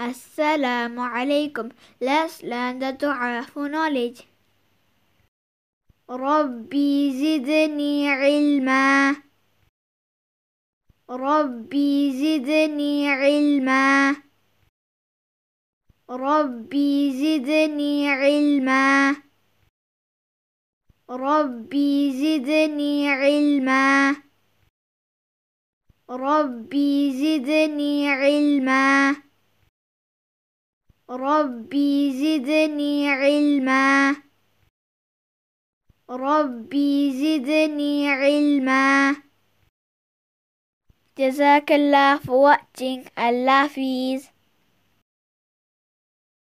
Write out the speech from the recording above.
Assalamu alaikum. Let's learn the dua for knowledge. ربي زدني علما. ربي زدني علما. ربي زدني علما. ربي زدني علما. ربي زدني علما. ربي زدني علما. ربي زدني علما. جزاك الله for watching. Allah Hafiz.